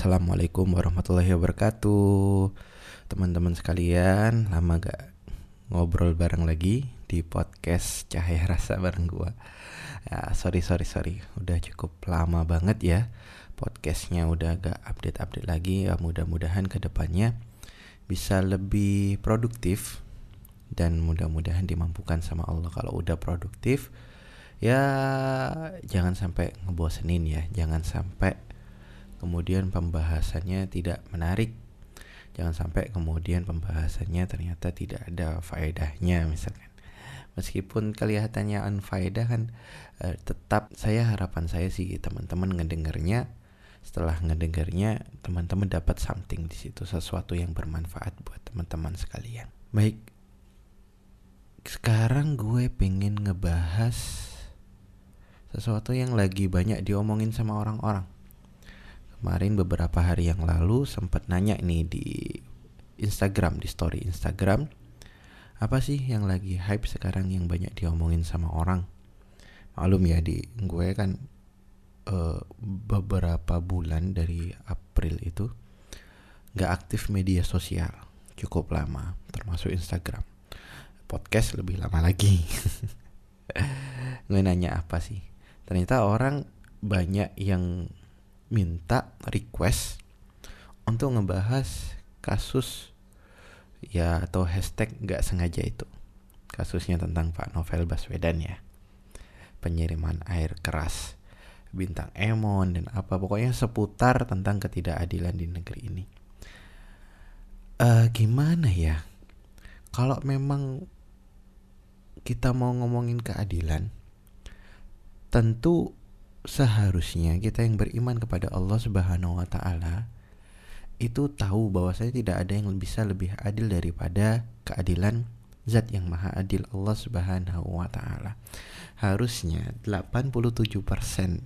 Assalamualaikum warahmatullahi wabarakatuh. Teman-teman sekalian Lama gak ngobrol bareng lagi Di podcast Cahaya Rasa bareng gua. Ya, Sorry sorry sorry. Udah cukup lama banget ya. Podcastnya udah gak update-update lagi. Ya, Mudah-mudahan ke depannya Bisa lebih produktif Dan mudah-mudahan dimampukan sama Allah. Kalau udah produktif Ya jangan sampai ngebosenin ya. Jangan sampai kemudian pembahasannya tidak menarik. Jangan sampai kemudian pembahasannya ternyata tidak ada faedahnya misalkan. Meskipun kelihatannya unfaedah kan eh, tetap saya harapan saya sih teman-teman ngedengarnya setelah ngedengarnya teman-teman dapat something di situ sesuatu yang bermanfaat buat teman-teman sekalian. Baik sekarang gue pengen ngebahas sesuatu yang lagi banyak diomongin sama orang-orang kemarin beberapa hari yang lalu sempat nanya nih di Instagram di story Instagram apa sih yang lagi hype sekarang yang banyak diomongin sama orang? Malum ya di gue kan uh, beberapa bulan dari April itu nggak aktif media sosial cukup lama termasuk Instagram. Podcast lebih lama lagi. Gue nanya apa sih? Ternyata orang banyak yang minta request untuk ngebahas kasus ya atau hashtag nggak sengaja itu. Kasusnya tentang Pak Novel Baswedan ya. Penyiriman air keras bintang Emon dan apa pokoknya seputar tentang ketidakadilan di negeri ini. Uh, gimana ya? Kalau memang kita mau ngomongin keadilan tentu seharusnya kita yang beriman kepada Allah Subhanahu wa taala itu tahu bahwa saya tidak ada yang bisa lebih adil daripada keadilan zat yang maha adil Allah Subhanahu wa taala. Harusnya 87%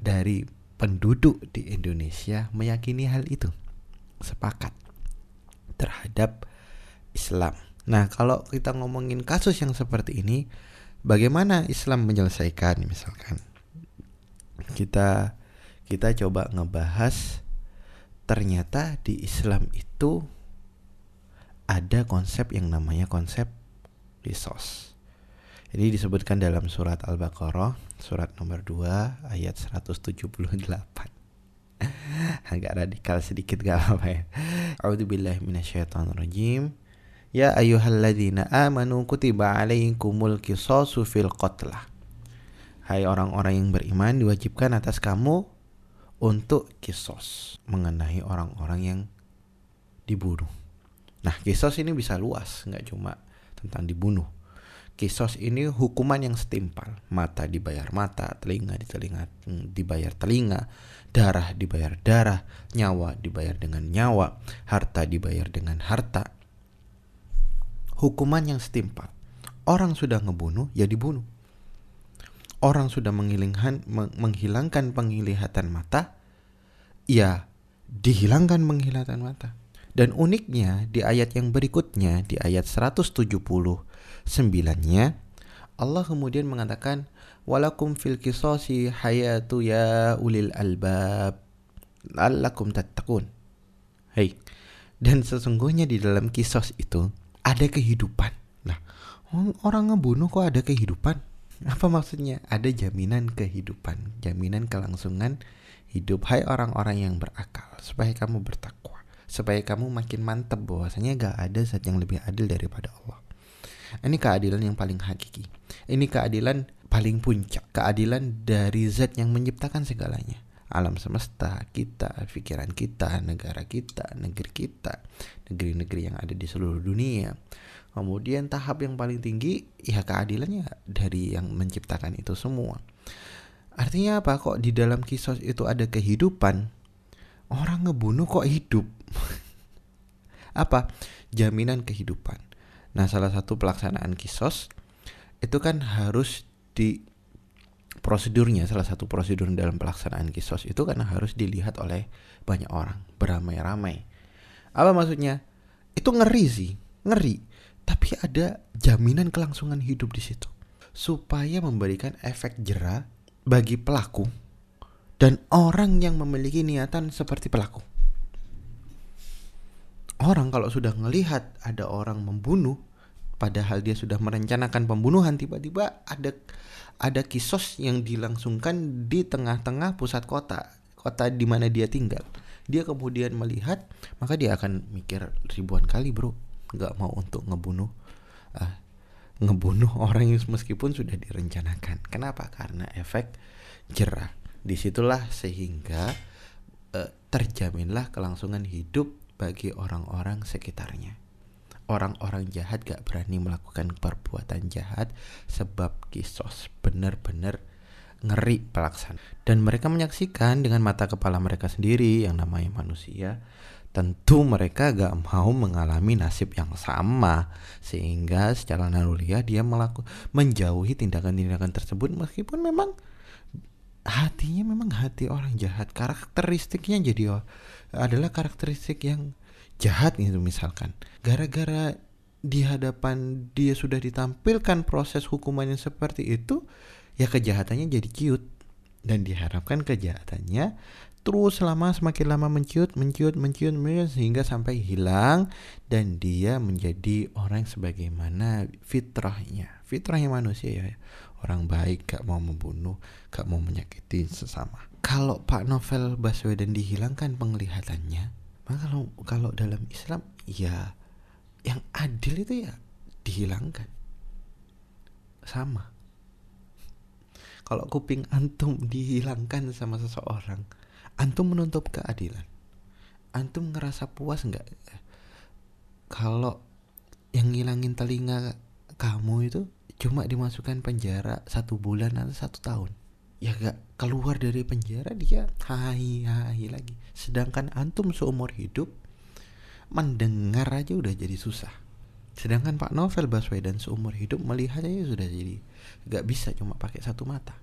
dari penduduk di Indonesia meyakini hal itu. Sepakat terhadap Islam. Nah, kalau kita ngomongin kasus yang seperti ini, bagaimana Islam menyelesaikan misalkan? Kita kita coba ngebahas ternyata di Islam itu ada konsep yang namanya konsep kisos. Jadi disebutkan dalam surat Al-Baqarah surat nomor 2 ayat 178. Agak radikal sedikit gak apa ya. A'udzubillahi minasyaitonirrajim. Ya ayyuhalladzina amanu kutiba alaikumul qisasu fil qatlah Hai orang-orang yang beriman diwajibkan atas kamu untuk kisos mengenai orang-orang yang dibunuh. Nah, kisos ini bisa luas, nggak cuma tentang dibunuh. Kisos ini hukuman yang setimpal. Mata dibayar mata, telinga di telinga hmm, dibayar telinga, darah dibayar darah, nyawa dibayar dengan nyawa, harta dibayar dengan harta. Hukuman yang setimpal. Orang sudah ngebunuh, ya dibunuh orang sudah menghilangkan menghilangkan penglihatan mata, ya dihilangkan penglihatan mata. Dan uniknya di ayat yang berikutnya di ayat 179-nya Allah kemudian mengatakan walakum fil qisasi hayatu ya ulil albab la'allakum tattaqun. Hei. Dan sesungguhnya di dalam kisos itu ada kehidupan. Nah, orang ngebunuh kok ada kehidupan? Apa maksudnya? Ada jaminan kehidupan, jaminan kelangsungan hidup. Hai orang-orang yang berakal, supaya kamu bertakwa, supaya kamu makin mantap bahwasanya gak ada zat yang lebih adil daripada Allah. Ini keadilan yang paling hakiki. Ini keadilan paling puncak, keadilan dari zat yang menciptakan segalanya. Alam semesta, kita, pikiran kita, negara kita, negeri kita, negeri-negeri yang ada di seluruh dunia Kemudian tahap yang paling tinggi ya keadilannya dari yang menciptakan itu semua. Artinya apa? Kok di dalam kisos itu ada kehidupan? Orang ngebunuh kok hidup? apa? Jaminan kehidupan. Nah, salah satu pelaksanaan kisos itu kan harus di prosedurnya salah satu prosedur dalam pelaksanaan kisos itu karena harus dilihat oleh banyak orang beramai-ramai. Apa maksudnya? Itu ngeri sih, ngeri tapi ada jaminan kelangsungan hidup di situ. Supaya memberikan efek jerah bagi pelaku dan orang yang memiliki niatan seperti pelaku. orang kalau sudah melihat ada orang membunuh padahal dia sudah merencanakan pembunuhan tiba-tiba ada ada kisos yang dilangsungkan di tengah-tengah pusat kota kota di mana dia tinggal. Dia kemudian melihat maka dia akan mikir ribuan kali bro nggak mau untuk ngebunuh uh, ngebunuh orang yang meskipun sudah direncanakan. Kenapa? Karena efek jerah. Di situlah sehingga uh, terjaminlah kelangsungan hidup bagi orang-orang sekitarnya. Orang-orang jahat gak berani melakukan perbuatan jahat sebab kisos benar-benar ngeri pelaksanaan dan mereka menyaksikan dengan mata kepala mereka sendiri yang namanya manusia tentu mereka gak mau mengalami nasib yang sama sehingga secara naluriah dia melakukan menjauhi tindakan-tindakan tersebut meskipun memang hatinya memang hati orang jahat. Karakteristiknya jadi adalah karakteristik yang jahat gitu misalkan. Gara-gara di hadapan dia sudah ditampilkan proses hukuman yang seperti itu ya kejahatannya jadi cute dan diharapkan kejahatannya terus selama semakin lama menciut menciut menciut, menciut sehingga sampai hilang dan dia menjadi orang sebagaimana fitrahnya fitrahnya manusia ya orang baik gak mau membunuh gak mau menyakiti sesama kalau Pak Novel Baswedan dihilangkan penglihatannya maka kalau kalau dalam Islam ya yang adil itu ya dihilangkan. Sama. Kalau kuping antum dihilangkan sama seseorang, antum menuntut keadilan. Antum ngerasa puas nggak? Kalau yang ngilangin telinga kamu itu cuma dimasukkan penjara satu bulan atau satu tahun. Ya gak keluar dari penjara dia hai hai lagi. Sedangkan antum seumur hidup mendengar aja udah jadi susah. Sedangkan Pak Novel Baswedan seumur hidup melihat aja sudah jadi gak bisa cuma pakai satu mata.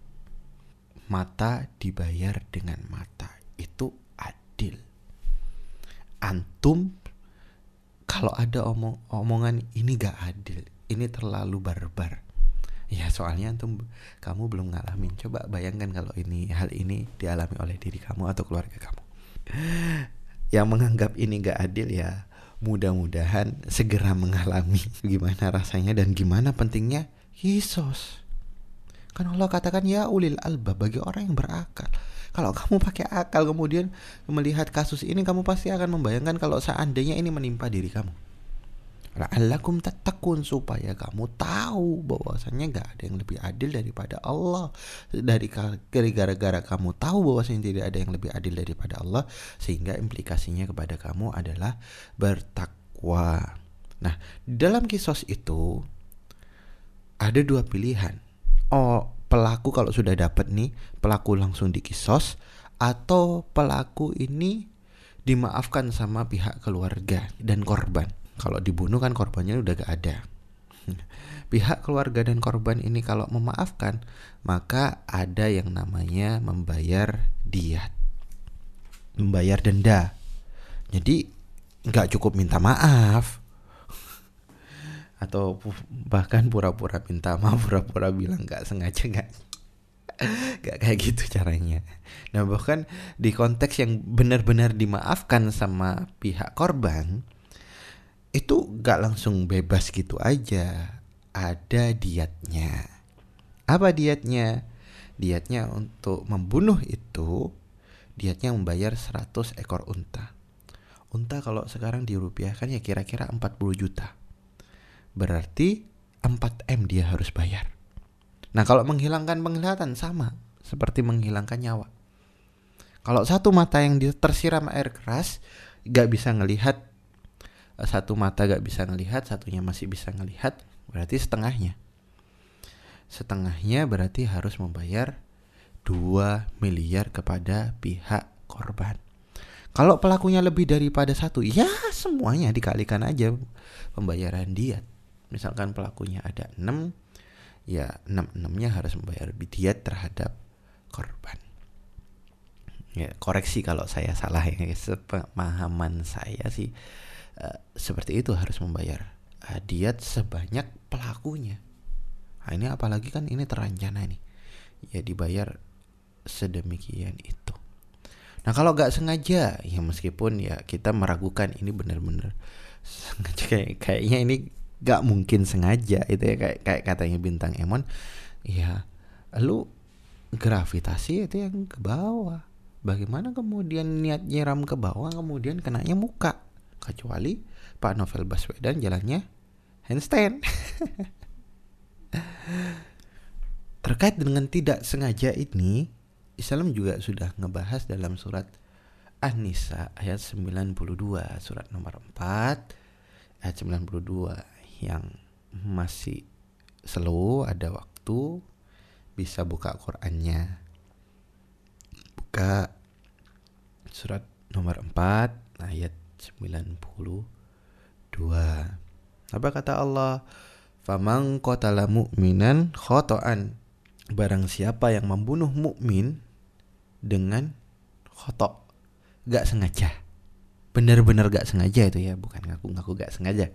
Mata dibayar dengan mata itu adil antum kalau ada omong omongan ini gak adil ini terlalu barbar Ya soalnya antum kamu belum ngalamin. Coba bayangkan kalau ini hal ini dialami oleh diri kamu atau keluarga kamu. Yang menganggap ini gak adil ya mudah-mudahan segera mengalami gimana rasanya dan gimana pentingnya Yesus. Kan Allah katakan ya ulil alba bagi orang yang berakal. Kalau kamu pakai akal kemudian melihat kasus ini kamu pasti akan membayangkan kalau seandainya ini menimpa diri kamu. La'allakum tattaqun supaya kamu tahu bahwasanya nggak ada yang lebih adil daripada Allah. Dari gara-gara kamu tahu bahwasanya tidak ada yang lebih adil daripada Allah sehingga implikasinya kepada kamu adalah bertakwa. Nah dalam kisos itu ada dua pilihan oh pelaku kalau sudah dapat nih pelaku langsung dikisos atau pelaku ini dimaafkan sama pihak keluarga dan korban kalau dibunuh kan korbannya udah gak ada. Pihak keluarga dan korban ini kalau memaafkan, maka ada yang namanya membayar diat. Membayar denda. Jadi nggak cukup minta maaf. Atau bahkan pura-pura minta maaf, pura-pura bilang nggak sengaja nggak Gak kayak gitu caranya. Nah bahkan di konteks yang benar-benar dimaafkan sama pihak korban, itu gak langsung bebas gitu aja. Ada dietnya. Apa dietnya? Dietnya untuk membunuh itu dietnya membayar 100 ekor unta. Unta kalau sekarang dirupiahkan ya kira-kira 40 juta. Berarti 4M dia harus bayar. Nah kalau menghilangkan penglihatan sama seperti menghilangkan nyawa. Kalau satu mata yang tersiram air keras gak bisa ngelihat satu mata gak bisa ngelihat satunya masih bisa ngelihat berarti setengahnya setengahnya berarti harus membayar 2 miliar kepada pihak korban kalau pelakunya lebih daripada satu ya semuanya dikalikan aja pembayaran diet misalkan pelakunya ada 6 ya 6 6 nya harus membayar diet terhadap korban ya koreksi kalau saya salah ya sepemahaman saya sih Eh, seperti itu harus membayar uh, diet sebanyak pelakunya. Nah, ini apalagi kan ini terancana nih. Ya dibayar sedemikian itu. Nah kalau nggak sengaja, ya meskipun ya kita meragukan ini benar-benar sengaja kayak kayaknya ini nggak mungkin sengaja itu ya kayak kayak katanya bintang Emon, ya lu gravitasi itu yang ke bawah. Bagaimana kemudian niat nyiram ke bawah kemudian kenanya muka? Kecuali Pak Novel Baswedan jalannya handstand. Terkait dengan tidak sengaja ini, Islam juga sudah ngebahas dalam surat An-Nisa ayat 92, surat nomor 4 ayat 92 yang masih slow ada waktu bisa buka Qurannya. Buka surat nomor 4 ayat 92. Apa kata Allah? Famang qatala mu'minan khotoan Barang siapa yang membunuh mukmin dengan khotok gak sengaja bener-bener gak sengaja itu ya bukan ngaku-ngaku gak sengaja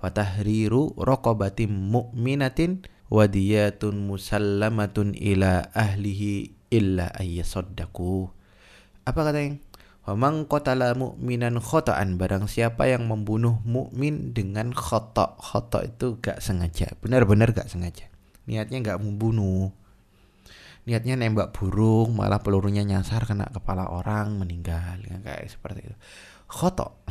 fatahriru rokobatim mu'minatin wadiyatun musallamatun ila ahlihi illa ayyasaddaku apa kata yang? Wamang qatala mu'minan khota'an Barang siapa yang membunuh mukmin dengan khotok Khotok itu gak sengaja. Benar-benar gak sengaja. Niatnya gak membunuh. Niatnya nembak burung malah pelurunya nyasar kena kepala orang meninggal. Ya, kayak seperti itu. Khoto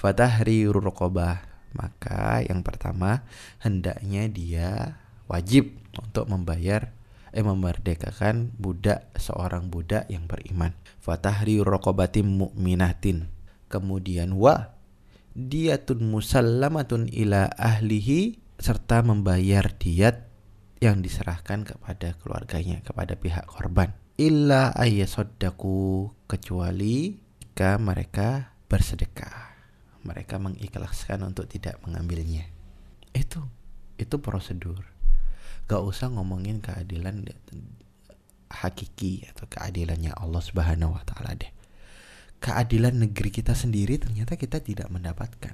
fatahri rokobah maka yang pertama hendaknya dia wajib untuk membayar eh memerdekakan budak seorang budak yang beriman fatahri rokobatim mu'minatin kemudian wa diatun musallamatun ila ahlihi serta membayar diat yang diserahkan kepada keluarganya, kepada pihak korban. Illa ayyasaddaku kecuali jika mereka bersedekah. Mereka mengikhlaskan untuk tidak mengambilnya. Itu itu prosedur. Gak usah ngomongin keadilan hakiki atau keadilannya Allah Subhanahu wa taala deh. Keadilan negeri kita sendiri ternyata kita tidak mendapatkan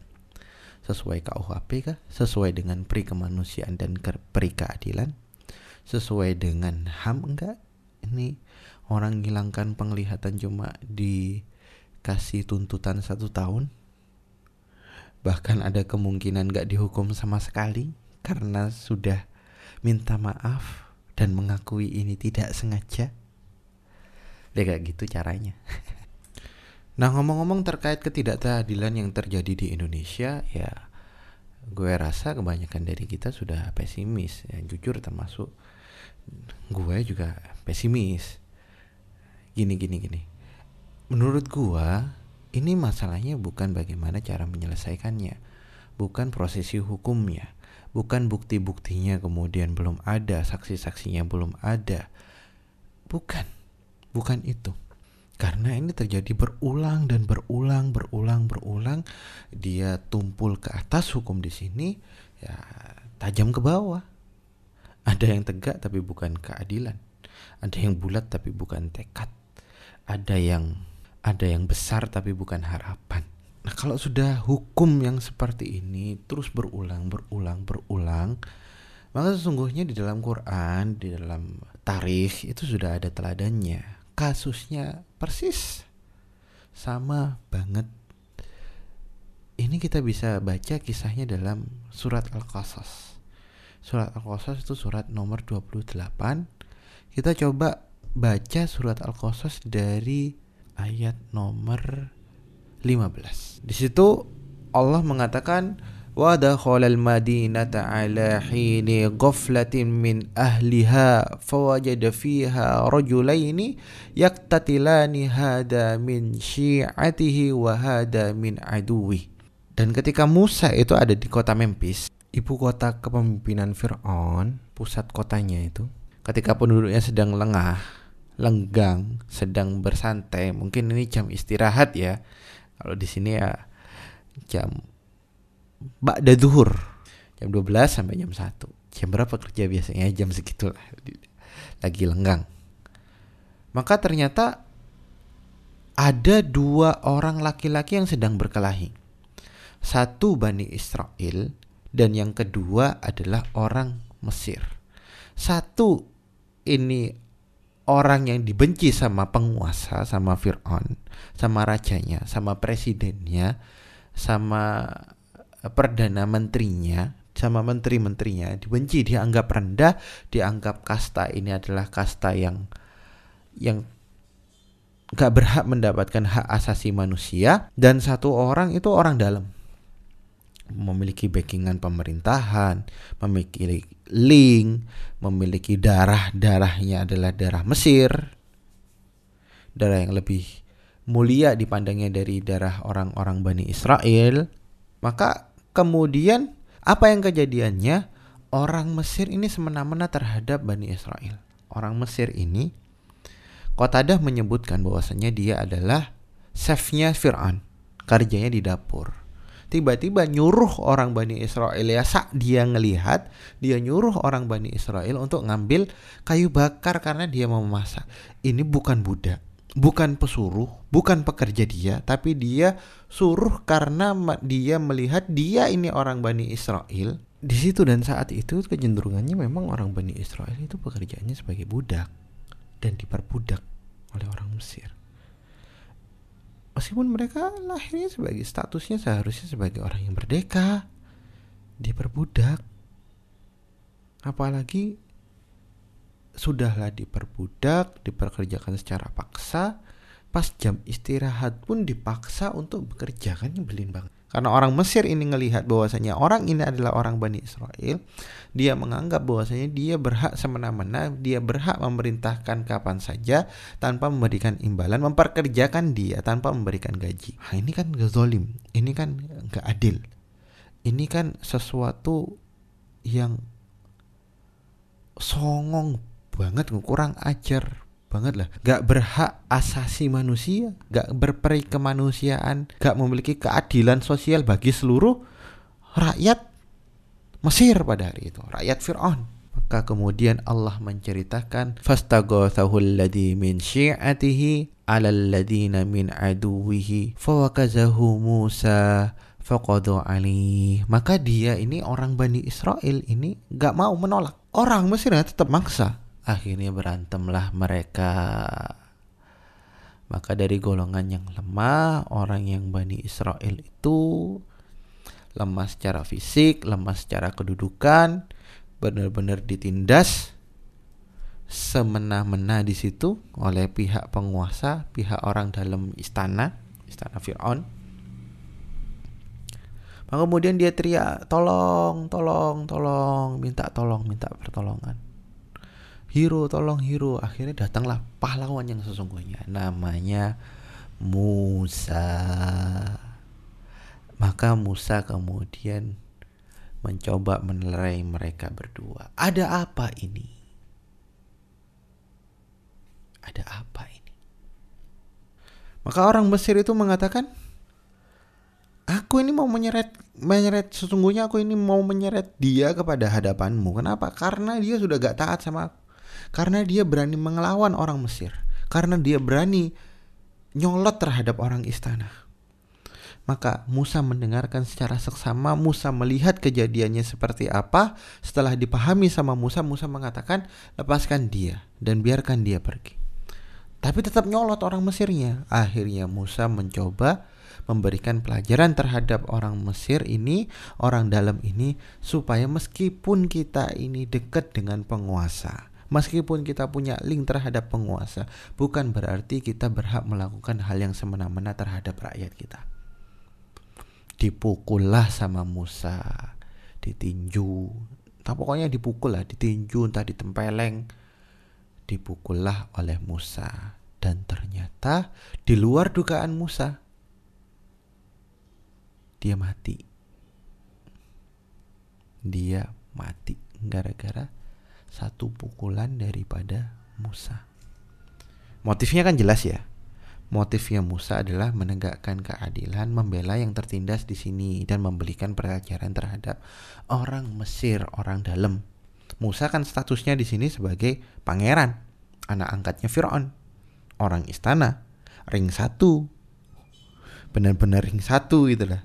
sesuai KUHP kah? Sesuai dengan peri kemanusiaan dan peri keadilan? Sesuai dengan HAM enggak? Ini orang hilangkan penglihatan cuma dikasih tuntutan satu tahun? Bahkan ada kemungkinan enggak dihukum sama sekali karena sudah minta maaf dan mengakui ini tidak sengaja. Dia kayak gitu caranya. Nah ngomong-ngomong terkait ketidakadilan yang terjadi di Indonesia ya gue rasa kebanyakan dari kita sudah pesimis ya jujur termasuk gue juga pesimis gini gini gini menurut gue ini masalahnya bukan bagaimana cara menyelesaikannya bukan prosesi hukumnya bukan bukti-buktinya kemudian belum ada saksi-saksinya belum ada. Bukan bukan itu. Karena ini terjadi berulang dan berulang berulang berulang dia tumpul ke atas hukum di sini ya tajam ke bawah. Ada yang tegak tapi bukan keadilan. Ada yang bulat tapi bukan tekad. Ada yang ada yang besar tapi bukan harapan nah kalau sudah hukum yang seperti ini terus berulang berulang berulang maka sesungguhnya di dalam Quran di dalam tarikh itu sudah ada teladannya kasusnya persis sama banget. Ini kita bisa baca kisahnya dalam surat Al-Qasas. Surat Al-Qasas itu surat nomor 28. Kita coba baca surat Al-Qasas dari ayat nomor 15. Di situ Allah mengatakan wa dakhala al-madinata ala hini ghaflatin min ahliha fawajada fiha rajulaini yaqtatilani hada min syi'atihi wa hada min aduwi. Dan ketika Musa itu ada di kota Memphis, ibu kota kepemimpinan Fir'aun, pusat kotanya itu, ketika penduduknya sedang lengah, lenggang sedang bersantai mungkin ini jam istirahat ya. Kalau di sini ya jam Ba'da zuhur Jam 12 sampai jam 1 Jam berapa kerja biasanya? Jam segitu lah Lagi lenggang. Maka ternyata Ada dua orang laki-laki yang sedang berkelahi. Satu Bani Israel Dan yang kedua adalah orang Mesir. Satu ini orang yang dibenci sama penguasa, sama Fir'aun, sama rajanya, sama presidennya, sama perdana menterinya, sama menteri-menterinya dibenci, dianggap rendah, dianggap kasta. Ini adalah kasta yang yang gak berhak mendapatkan hak asasi manusia dan satu orang itu orang dalam. Memiliki backingan pemerintahan, memiliki link, memiliki darah-darahnya adalah darah Mesir, darah yang lebih mulia dipandangnya dari darah orang-orang Bani Israel, maka kemudian apa yang kejadiannya? Orang Mesir ini semena-mena terhadap Bani Israel. Orang Mesir ini Qatadah menyebutkan bahwasanya dia adalah chefnya Fir'aun, kerjanya di dapur. Tiba-tiba nyuruh orang Bani Israel ya saat dia ngelihat, dia nyuruh orang Bani Israel untuk ngambil kayu bakar karena dia mau memasak. Ini bukan budak, bukan pesuruh, bukan pekerja dia, tapi dia suruh karena dia melihat dia ini orang Bani Israel. Di situ dan saat itu kecenderungannya memang orang Bani Israel itu pekerjaannya sebagai budak dan diperbudak oleh orang Mesir. Meskipun mereka lahirnya sebagai statusnya seharusnya sebagai orang yang merdeka, diperbudak. Apalagi sudahlah diperbudak, diperkerjakan secara paksa, pas jam istirahat pun dipaksa untuk bekerja kan nyebelin banget. Karena orang Mesir ini ngelihat bahwasanya orang ini adalah orang Bani Israel, dia menganggap bahwasanya dia berhak semena-mena, dia berhak memerintahkan kapan saja tanpa memberikan imbalan, memperkerjakan dia tanpa memberikan gaji. Nah, ini kan zolim, ini kan gak adil. Ini kan sesuatu yang songong banget, kurang ajar banget lah. Gak berhak asasi manusia gak berperi kemanusiaan gak memiliki keadilan sosial bagi seluruh rakyat Mesir pada hari itu rakyat Fir'aun. Maka kemudian Allah menceritakan fastaghathahu alladhi min syi'atihi 'ala alladhina min aduwihi fawakazahu Musa faqadu alih maka dia ini orang Bani Israel ini gak mau menolak. Orang Mesir tetap maksa Akhirnya berantemlah mereka. Maka dari golongan yang lemah, orang yang Bani Israel itu lemah secara fisik, lemah secara kedudukan, benar-benar ditindas semena-mena di situ oleh pihak penguasa, pihak orang dalam istana, istana Firaun. Maka kemudian dia teriak, "Tolong, tolong, tolong, minta tolong, minta pertolongan." Hero tolong hero. Akhirnya datanglah pahlawan yang sesungguhnya namanya Musa. Maka Musa kemudian mencoba menelerai mereka berdua. Ada apa ini? Ada apa ini? Maka orang Mesir itu mengatakan aku ini mau menyeret menyeret sesungguhnya aku ini mau menyeret dia kepada hadapanmu. Kenapa? Karena dia sudah gak taat sama aku karena dia berani mengelawan orang Mesir, karena dia berani nyolot terhadap orang istana. Maka Musa mendengarkan secara seksama, Musa melihat kejadiannya seperti apa. Setelah dipahami sama Musa, Musa mengatakan, "Lepaskan dia dan biarkan dia pergi." Tapi tetap nyolot orang Mesirnya. Akhirnya Musa mencoba memberikan pelajaran terhadap orang Mesir ini, orang dalam ini, supaya meskipun kita ini dekat dengan penguasa, Meskipun kita punya link terhadap penguasa, bukan berarti kita berhak melakukan hal yang semena-mena terhadap rakyat kita. Dipukullah sama Musa, ditinju, tak pokoknya dipukul lah, ditinju entah ditempeleng, dipukullah oleh Musa dan ternyata di luar dugaan Musa dia mati. Dia mati gara-gara satu pukulan daripada Musa. Motifnya kan jelas ya. Motifnya Musa adalah menegakkan keadilan, membela yang tertindas di sini dan memberikan pelajaran terhadap orang Mesir, orang dalam. Musa kan statusnya di sini sebagai pangeran, anak angkatnya Firaun, orang istana, ring satu, benar-benar ring satu gitu lah.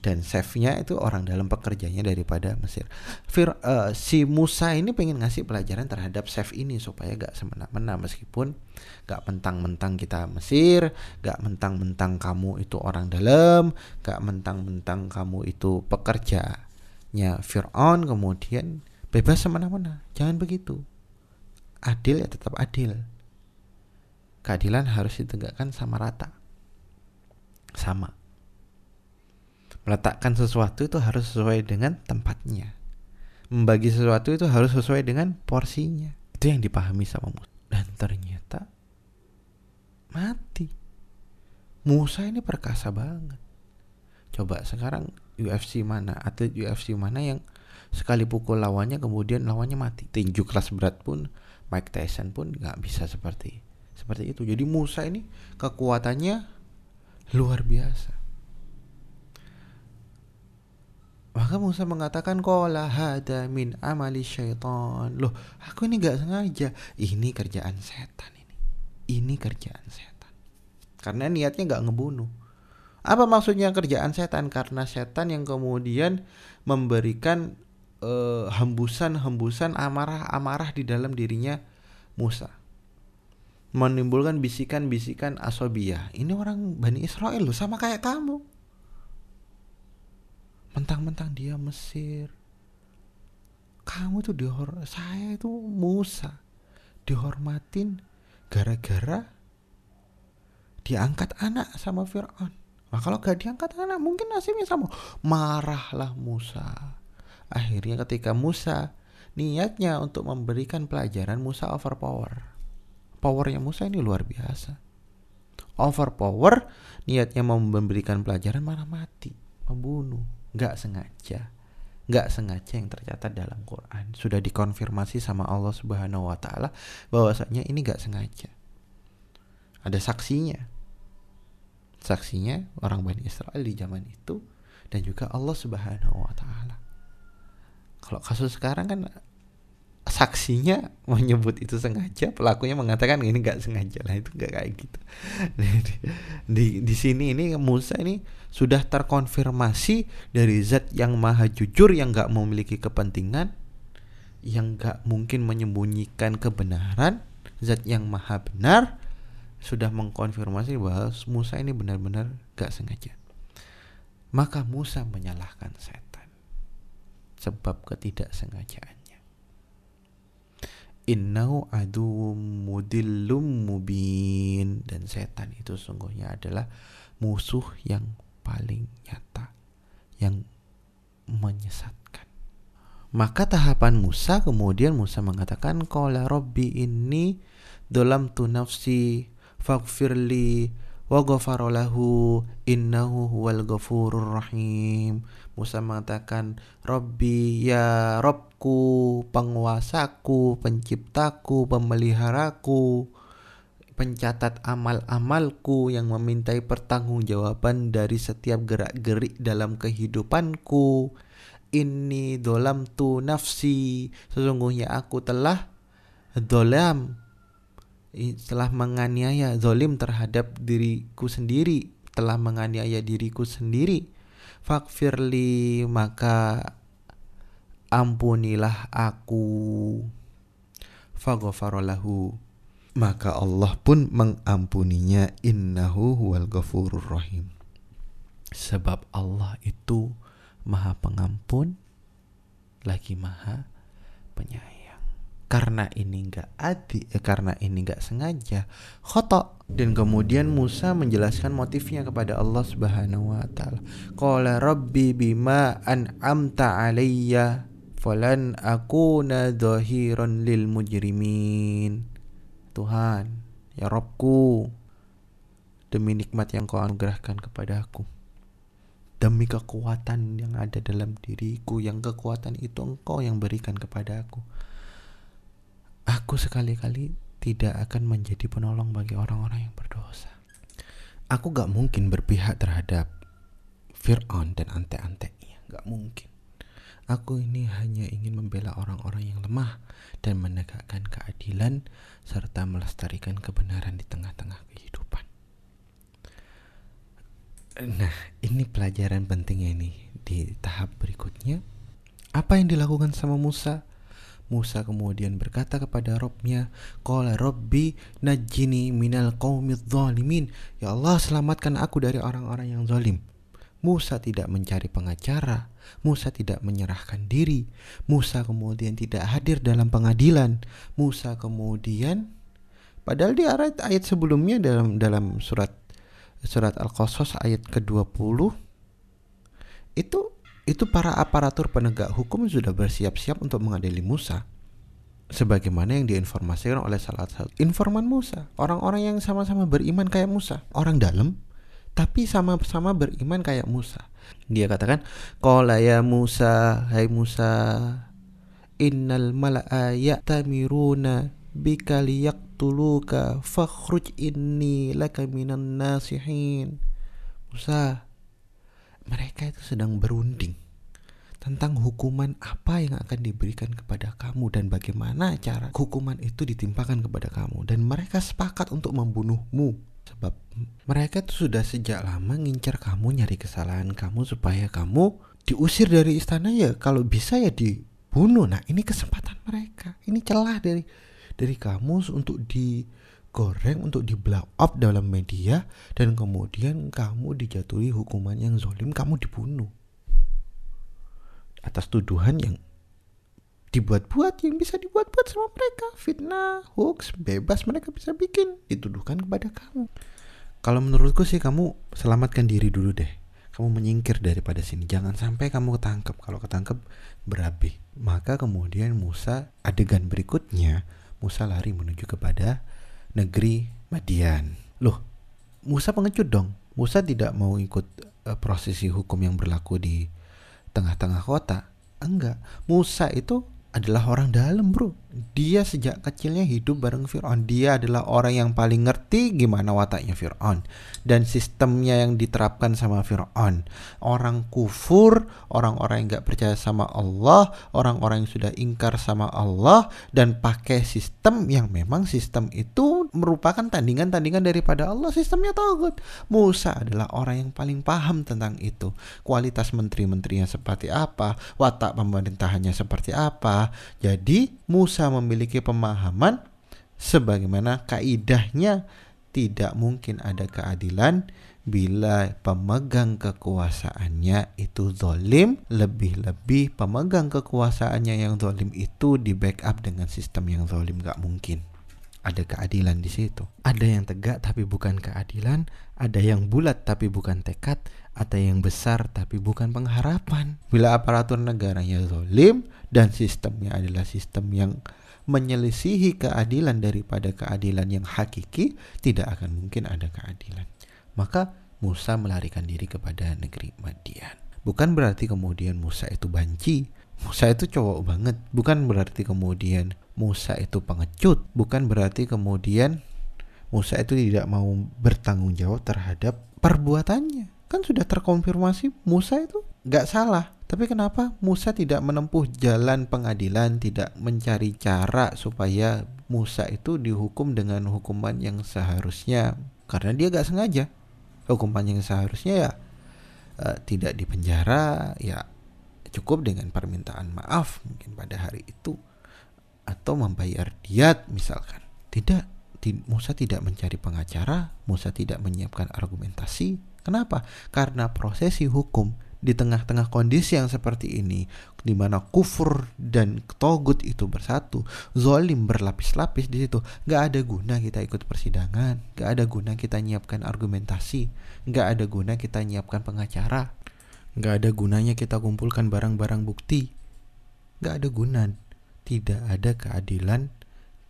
Dan chefnya itu orang dalam pekerjanya daripada Mesir. Fir, uh, si Musa ini pengen ngasih pelajaran terhadap chef ini supaya gak semena-mena meskipun gak mentang-mentang kita Mesir, gak mentang-mentang kamu itu orang dalam, gak mentang-mentang kamu itu pekerjanya Fir'aun kemudian bebas semena-mena. Jangan begitu. Adil ya tetap adil. Keadilan harus ditegakkan sama rata. Sama meletakkan sesuatu itu harus sesuai dengan tempatnya. Membagi sesuatu itu harus sesuai dengan porsinya. Itu yang dipahami sama Musa. Dan ternyata mati. Musa ini perkasa banget. Coba sekarang UFC mana atlet UFC mana yang sekali pukul lawannya kemudian lawannya mati. Tinju kelas berat pun Mike Tyson pun nggak bisa seperti seperti itu. Jadi Musa ini kekuatannya luar biasa maka Musa mengatakan kola hada min amali syaitan. Loh, aku ini gak sengaja. Ini kerjaan setan ini. Ini kerjaan setan. Karena niatnya gak ngebunuh. Apa maksudnya kerjaan setan? Karena setan yang kemudian memberikan uh, hembusan-hembusan amarah-amarah di dalam dirinya Musa. Menimbulkan bisikan-bisikan asobiyah. Ini orang Bani Israel loh, sama kayak kamu mentang-mentang dia Mesir. Kamu tuh dihor saya itu Musa. Dihormatin gara-gara diangkat anak sama Fir'aun. Nah kalau gak diangkat anak mungkin nasibnya sama. Marahlah Musa. Akhirnya ketika Musa niatnya untuk memberikan pelajaran Musa overpower. Powernya Musa ini luar biasa. Overpower niatnya memberikan pelajaran malah mati membunuh nggak sengaja. Nggak sengaja yang tercatat dalam Quran. Sudah dikonfirmasi sama Allah Subhanahu Wa Taala bahwasanya ini nggak sengaja. Ada saksinya. Saksinya orang Bani Israel di zaman itu dan juga Allah Subhanahu Wa Taala. Kalau kasus sekarang kan saksinya menyebut itu sengaja pelakunya mengatakan ini nggak sengaja lah itu nggak kayak gitu. Di, di di sini ini Musa ini sudah terkonfirmasi dari zat yang maha jujur yang nggak memiliki kepentingan yang nggak mungkin menyembunyikan kebenaran zat yang maha benar sudah mengkonfirmasi bahwa Musa ini benar-benar gak sengaja. Maka Musa menyalahkan setan sebab ketidaksengajaan innahu adu mudillum mubin. Dan setan itu sungguhnya adalah musuh yang paling nyata yang menyesatkan. Maka tahapan Musa kemudian Musa mengatakan qala rabbi inni dalam tu nafsi faghfirli wa lahu innahu huwal ghafurur rahim. Musa mengatakan Robbi ya Robku penguasaku penciptaku pemeliharaku pencatat amal-amalku yang memintai pertanggungjawaban dari setiap gerak-gerik dalam kehidupanku. Ini dolam tu nafsi sesungguhnya aku telah dolam. Telah menganiaya zolim terhadap diriku sendiri telah menganiaya diriku sendiri. Fakfirli maka ampunilah aku. Fagofarolahu maka Allah pun mengampuninya. Innahu huwal ghafurur rahim. Sebab Allah itu maha pengampun lagi maha penyayang. Karena ini nggak adi eh, karena ini nggak sengaja khotok. Dan kemudian Musa menjelaskan motifnya kepada Allah Subhanahu wa taala. Qala rabbi bima an'amta alayya falan akuna dhahiran lil mujrimin Tuhan ya Robku demi nikmat yang kau anugerahkan kepada aku demi kekuatan yang ada dalam diriku yang kekuatan itu engkau yang berikan kepada aku aku sekali-kali tidak akan menjadi penolong bagi orang-orang yang berdosa. Aku gak mungkin berpihak terhadap Fir'aun dan ante-antenya. Gak mungkin. Aku ini hanya ingin membela orang-orang yang lemah dan menegakkan keadilan serta melestarikan kebenaran di tengah-tengah kehidupan. Nah, ini pelajaran pentingnya nih di tahap berikutnya. Apa yang dilakukan sama Musa? Musa kemudian berkata kepada Robnya, Qala Robbi najini minal qawmidh zalimin. Ya Allah, selamatkan aku dari orang-orang yang zalim. Musa tidak mencari pengacara, Musa tidak menyerahkan diri, Musa kemudian tidak hadir dalam pengadilan, Musa kemudian padahal di ayat ayat sebelumnya dalam dalam surat surat Al-Qasas ayat ke-20 itu itu para aparatur penegak hukum sudah bersiap-siap untuk mengadili Musa sebagaimana yang diinformasikan oleh salah satu informan Musa orang-orang yang sama-sama beriman kayak Musa orang dalam tapi sama-sama beriman kayak Musa. Dia katakan qala ya Musa hai Musa innal mala'a ya'tamiruna bika liyaqtuluka fakhruj inni laka minan nasihin. Musa mereka itu sedang berunding tentang hukuman apa yang akan diberikan kepada kamu dan bagaimana cara hukuman itu ditimpakan kepada kamu. Dan mereka sepakat untuk membunuhmu sebab mereka itu sudah sejak lama ngincar kamu nyari kesalahan kamu supaya kamu diusir dari istana ya. Kalau bisa ya dibunuh. Nah ini kesempatan mereka. Ini celah dari dari kamu untuk digoreng untuk di blow up dalam media dan kemudian kamu dijatuhi hukuman yang zolim kamu dibunuh. Atas tuduhan yang dibuat-buat yang bisa dibuat-buat sama mereka. Fitnah hoax bebas mereka bisa bikin. Dituduhkan kepada kamu. Kalau menurutku sih kamu selamatkan diri dulu deh. Kamu menyingkir daripada sini. Jangan sampai kamu ketangkep. Kalau ketangkep berapi maka kemudian Musa adegan berikutnya Musa lari menuju kepada negeri Madian. Loh Musa pengecut dong. Musa tidak mau ikut uh, prosesi hukum yang berlaku di tengah-tengah kota. Enggak, Musa itu adalah orang dalam bro. Dia sejak kecilnya hidup bareng Fir'aun. Dia adalah orang yang paling ngerti gimana wataknya Fir'aun dan sistemnya yang diterapkan sama Fir'aun. Orang kufur orang-orang yang gak percaya sama Allah orang-orang yang sudah ingkar sama Allah dan pakai sistem yang memang sistem itu merupakan tandingan-tandingan daripada Allah sistemnya togut. Musa adalah orang yang paling paham tentang itu. Kualitas menteri-menterinya seperti apa watak pemerintahannya seperti apa jadi Musa memiliki pemahaman sebagaimana kaidahnya. Tidak mungkin ada keadilan bila pemegang kekuasaannya itu zolim lebih-lebih pemegang kekuasaannya yang zolim itu di backup dengan sistem yang zolim gak mungkin ada keadilan di situ. Ada yang tegak tapi bukan keadilan, ada yang bulat tapi bukan tekad, ada yang besar tapi bukan pengharapan. Bila aparatur negaranya zolim dan sistemnya adalah sistem yang menyelisihi keadilan daripada keadilan yang hakiki, tidak akan mungkin ada keadilan. Maka Musa melarikan diri kepada negeri Madian. Bukan berarti kemudian Musa itu banci, Musa itu cowok banget. Bukan berarti kemudian Musa itu pengecut. Bukan berarti kemudian Musa itu tidak mau bertanggung jawab terhadap perbuatannya. Kan sudah terkonfirmasi Musa itu gak salah. Tapi kenapa Musa tidak menempuh jalan pengadilan, tidak mencari cara supaya Musa itu dihukum dengan hukuman yang seharusnya? Karena dia gak sengaja. Hukuman yang seharusnya ya uh, tidak dipenjara, ya cukup dengan permintaan maaf mungkin pada hari itu atau membayar diat misalkan. Tidak, Musa tidak mencari pengacara, Musa tidak menyiapkan argumentasi. Kenapa? Karena prosesi hukum di tengah-tengah kondisi yang seperti ini di mana kufur dan togut itu bersatu zolim berlapis-lapis di situ nggak ada guna kita ikut persidangan nggak ada guna kita nyiapkan argumentasi nggak ada guna kita nyiapkan pengacara nggak ada gunanya kita kumpulkan barang-barang bukti nggak ada guna tidak ada keadilan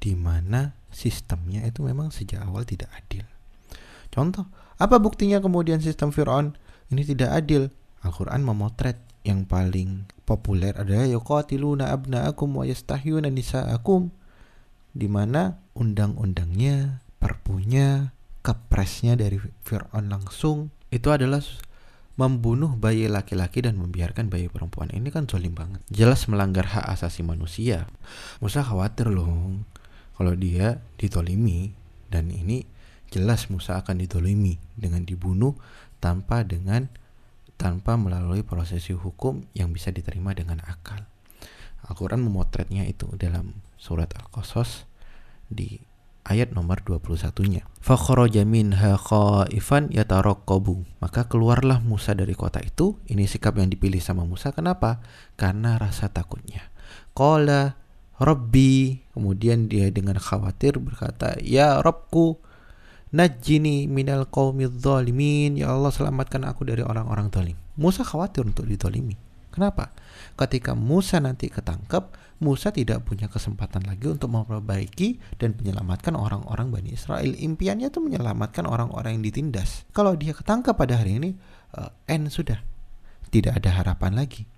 di mana sistemnya itu memang sejak awal tidak adil. Contoh apa buktinya kemudian sistem Fir'aun? Ini tidak adil. Al-Quran memotret yang paling populer adalah yuqatiluna abna'akum wa yastahyuna nisa'akum di mana undang-undangnya, perpunya, kepresnya dari Fir'aun langsung itu adalah membunuh bayi laki-laki dan membiarkan bayi perempuan ini kan zolim banget jelas melanggar hak asasi manusia Musa khawatir loh kalau dia ditolimi dan ini jelas Musa akan didolimi dengan dibunuh tanpa dengan tanpa melalui prosesi hukum yang bisa diterima dengan akal. Al-Quran memotretnya itu dalam surat Al-Qasas di ayat nomor 21-nya. Fakharaja minha khaifan yatarakkabu. Maka keluarlah Musa dari kota itu. Ini sikap yang dipilih sama Musa. Kenapa? Karena rasa takutnya. Qala Rabbi. Kemudian dia dengan khawatir berkata, "Ya Rabbku, najjini minal qaumidz zalimin." Ya Allah, selamatkan aku dari orang-orang zalim. Musa khawatir untuk didolimi. Kenapa? Ketika Musa nanti ketangkap, Musa tidak punya kesempatan lagi untuk memperbaiki dan menyelamatkan orang-orang Bani Israel. Impiannya itu menyelamatkan orang-orang yang ditindas. Kalau dia ketangkap pada hari ini, uh, end sudah. Tidak ada harapan lagi.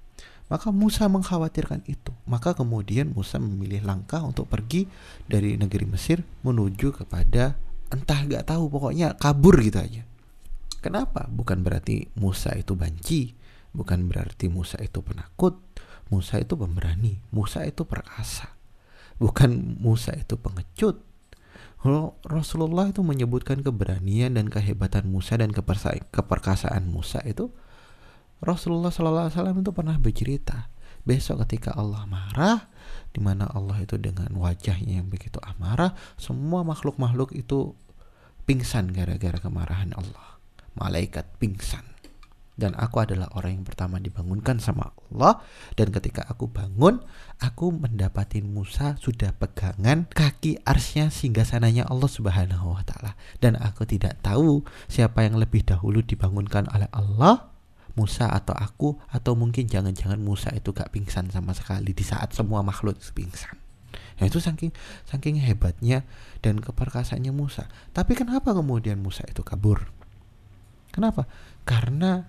Maka Musa mengkhawatirkan itu. Maka kemudian Musa memilih langkah untuk pergi dari negeri Mesir menuju kepada entah gak tahu pokoknya kabur gitu aja. Kenapa? Bukan berarti Musa itu banci, bukan berarti Musa itu penakut, Musa itu pemberani, Musa itu perkasa. Bukan Musa itu pengecut. Rasulullah itu menyebutkan keberanian dan kehebatan Musa dan keperkasaan Musa itu Rasulullah SAW itu pernah bercerita besok ketika Allah marah di mana Allah itu dengan wajahnya yang begitu amarah semua makhluk-makhluk itu pingsan gara-gara kemarahan Allah malaikat pingsan dan aku adalah orang yang pertama dibangunkan sama Allah dan ketika aku bangun aku mendapati Musa sudah pegangan kaki arsnya sehingga sananya Allah Subhanahu wa taala dan aku tidak tahu siapa yang lebih dahulu dibangunkan oleh Allah Musa atau aku atau mungkin jangan-jangan Musa itu gak pingsan sama sekali di saat semua makhluk pingsan Nah itu saking saking hebatnya dan keperkasaannya Musa. Tapi kenapa kemudian Musa itu kabur? Kenapa? Karena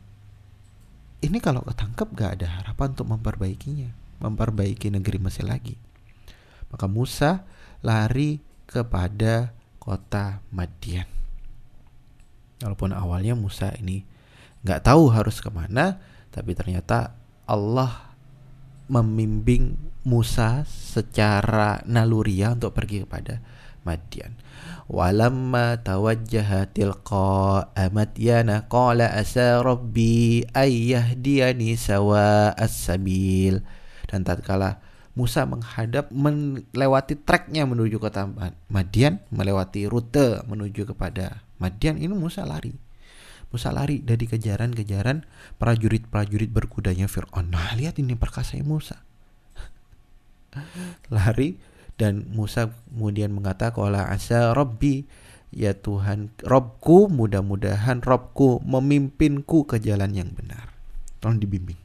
ini kalau ketangkep gak ada harapan untuk memperbaikinya, memperbaiki negeri Mesir lagi. Maka Musa lari kepada kota Madian. Walaupun awalnya Musa ini nggak tahu harus ke mana, tapi ternyata Allah membimbing Musa secara naluria untuk pergi kepada Madian. Walamma tawajjaha tilqa Madyana qala asa rabbi ayyahdiyani sawa as-sabil. Dan tatkala Musa menghadap melewati treknya menuju kota Madian, melewati rute menuju kepada Madian, ini Musa lari. Musa lari dari kejaran-kejaran prajurit-prajurit berkudanya Fir'aun. Nah, lihat ini perkasa Musa. lari dan Musa kemudian mengatakan qala asa rabbi ya Tuhan Robku mudah-mudahan Robku memimpinku ke jalan yang benar. Tolong dibimbing.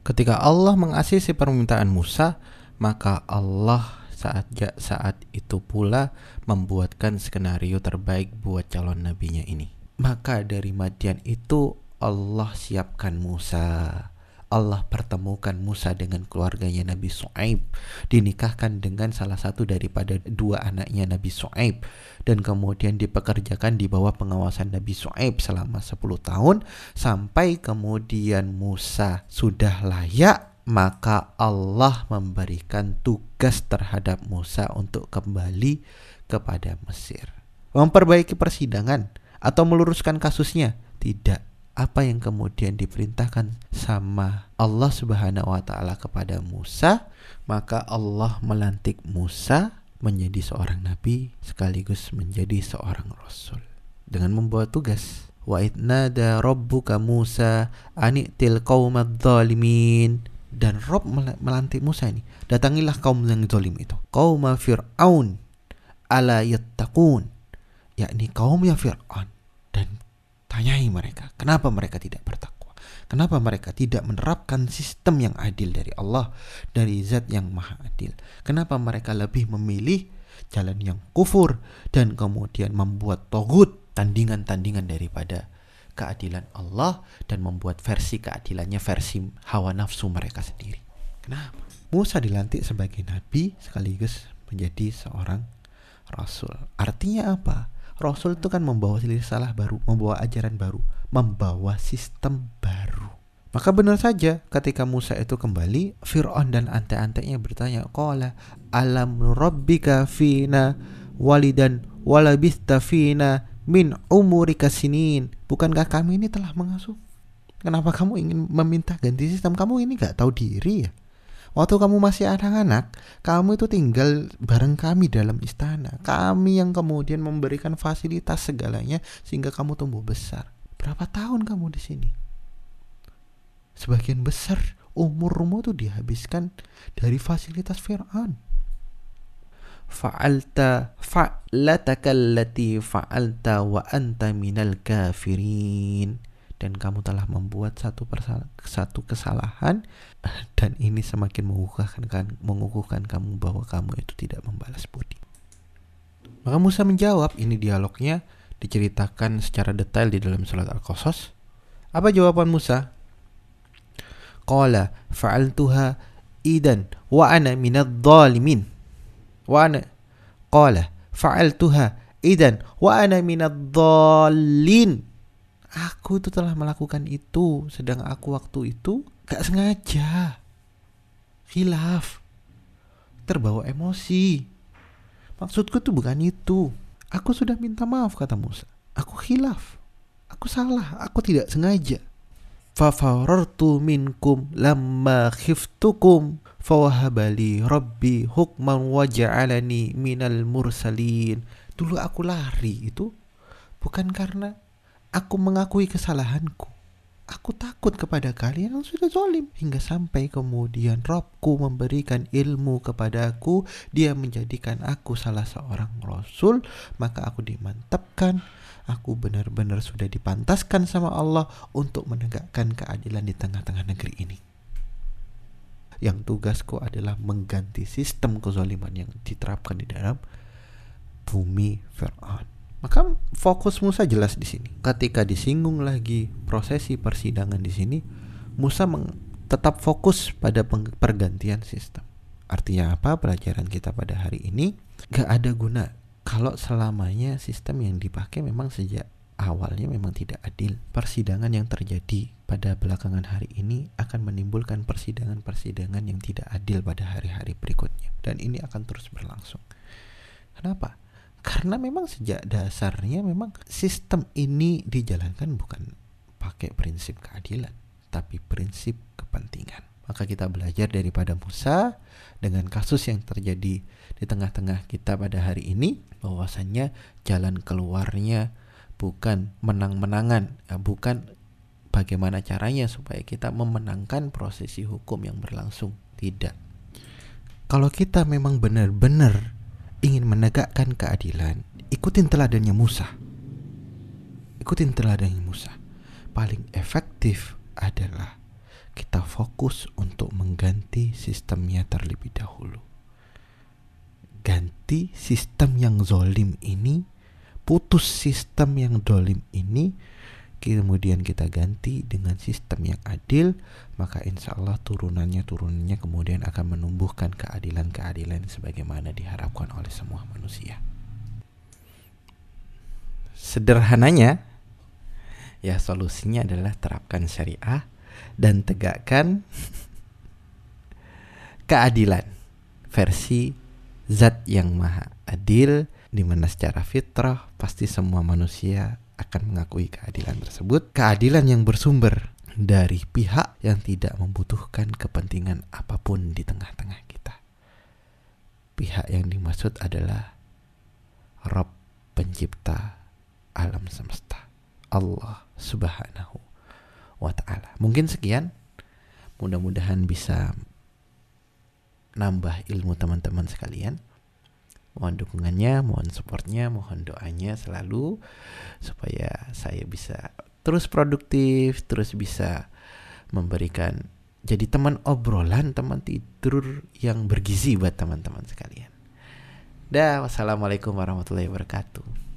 Ketika Allah mengasisi permintaan Musa maka Allah saat saat itu pula membuatkan skenario terbaik buat calon nabinya ini. Maka dari Madian itu Allah siapkan Musa Allah pertemukan Musa dengan keluarganya Nabi Su'aib. Dinikahkan dengan salah satu daripada dua anaknya Nabi Su'aib. Dan kemudian dipekerjakan di bawah pengawasan Nabi Su'aib selama 10 tahun. Sampai kemudian Musa sudah layak maka Allah memberikan tugas terhadap Musa untuk kembali kepada Mesir. Memperbaiki persidangan atau meluruskan kasusnya? Tidak apa yang kemudian diperintahkan sama Allah Subhanahu wa taala kepada Musa, maka Allah melantik Musa menjadi seorang nabi sekaligus menjadi seorang rasul dengan membawa tugas. Wa idnada rabbuka Musa anitil qaumad zalimin. Dan Rob melantik Musa ini datangilah kaum yang zalim itu kaum Fir'aun ala yattaqun yakni kaum yang Fir'aun Tanyai mereka, kenapa mereka tidak bertakwa? Kenapa mereka tidak menerapkan sistem yang adil dari Allah, dari zat yang maha adil? Kenapa mereka lebih memilih jalan yang kufur dan kemudian membuat togut tandingan-tandingan daripada keadilan Allah dan membuat versi keadilannya versi hawa nafsu mereka sendiri. Kenapa? Musa dilantik sebagai nabi sekaligus menjadi seorang rasul. Artinya apa? Rasul itu kan membawa salah baru, membawa ajaran baru, membawa sistem baru. Maka benar saja ketika Musa itu kembali, Fir'aun dan ante-antenya bertanya, Qala alam rabbika fina walidan walabista fina min umurika sinin. Bukankah kami ini telah mengasuh? Kenapa kamu ingin meminta ganti sistem? Kamu ini gak tahu diri ya? Waktu kamu masih anak-anak, kamu itu tinggal bareng kami dalam istana. Kami yang kemudian memberikan fasilitas segalanya sehingga kamu tumbuh besar. Berapa tahun kamu di sini? Sebagian besar umurmu tuh dihabiskan dari fasilitas Fir'aun. Fa'alta fa'lataka fa'alta wa anta minal kafirin dan kamu telah membuat satu satu kesalahan dan ini semakin mengukuhkan kan, mengukuhkan kamu bahwa kamu itu tidak membalas budi. Maka Musa menjawab, ini dialognya diceritakan secara detail di dalam surat Al-Qasas. Apa jawaban Musa? Qala fa'altuha idan wa ana minadh dhalimin. Wa ana qala fa'altuha idan wa ana minadh dhalin aku itu telah melakukan itu sedang aku waktu itu gak sengaja. Hilaf terbawa emosi. Maksudku tuh bukan itu. Aku sudah minta maaf kata Musa. Aku hilaf aku salah. Aku tidak sengaja. Fafarartu minkum lamma khiftukum. Fawahabali rabbi hukman waja'alani minal mursalin. Dulu aku lari itu bukan karena aku mengakui kesalahanku. Aku takut kepada kalian yang sudah zolim. Hingga sampai kemudian Robku memberikan ilmu kepadaku. Dia menjadikan aku salah seorang Rasul. Maka aku dimantapkan. Aku benar-benar sudah dipantaskan sama Allah untuk menegakkan keadilan di tengah-tengah negeri ini. Yang tugasku adalah mengganti sistem kezaliman yang diterapkan di dalam bumi Fir'aun. Maka fokus Musa jelas di sini. Ketika disinggung lagi prosesi persidangan di sini, Musa tetap fokus pada pergantian sistem. Artinya apa? Pelajaran kita pada hari ini gak ada guna kalau selamanya sistem yang dipakai memang sejak awalnya memang tidak adil. Persidangan yang terjadi pada belakangan hari ini akan menimbulkan persidangan-persidangan yang tidak adil pada hari-hari berikutnya dan ini akan terus berlangsung. Kenapa? Karena memang sejak dasarnya memang sistem ini dijalankan bukan pakai prinsip keadilan tapi prinsip kepentingan. Maka kita belajar daripada Musa dengan kasus yang terjadi di tengah-tengah kita pada hari ini bahwasannya jalan keluarnya bukan menang-menangan ya, bukan bagaimana caranya supaya kita memenangkan prosesi hukum yang berlangsung. Tidak. Kalau kita memang benar-benar ingin menegakkan keadilan, ikutin teladannya Musa. Ikutin teladannya Musa. Paling efektif adalah kita fokus untuk mengganti sistemnya terlebih dahulu. Ganti sistem yang zolim ini, putus sistem yang zolim ini, kemudian kita ganti dengan sistem yang adil, maka insya Allah turunannya turunannya kemudian akan menumbuhkan keadilan-keadilan sebagaimana diharapkan oleh semua manusia. Sederhananya, ya solusinya adalah terapkan syariah dan tegakkan keadilan versi zat yang maha adil di mana secara fitrah pasti semua manusia akan mengakui keadilan tersebut, keadilan yang bersumber dari pihak yang tidak membutuhkan kepentingan apa pun di tengah-tengah kita. Pihak yang dimaksud adalah Rob pencipta alam semesta, Allah Subhanahu wa taala. Mungkin sekian. Mudah-mudahan bisa nambah ilmu teman-teman sekalian. Mohon dukungannya, mohon supportnya, mohon doanya selalu supaya saya bisa terus produktif, terus bisa memberikan jadi teman obrolan, teman tidur yang bergizi buat teman-teman sekalian. Dah, wassalamualaikum warahmatullahi wabarakatuh.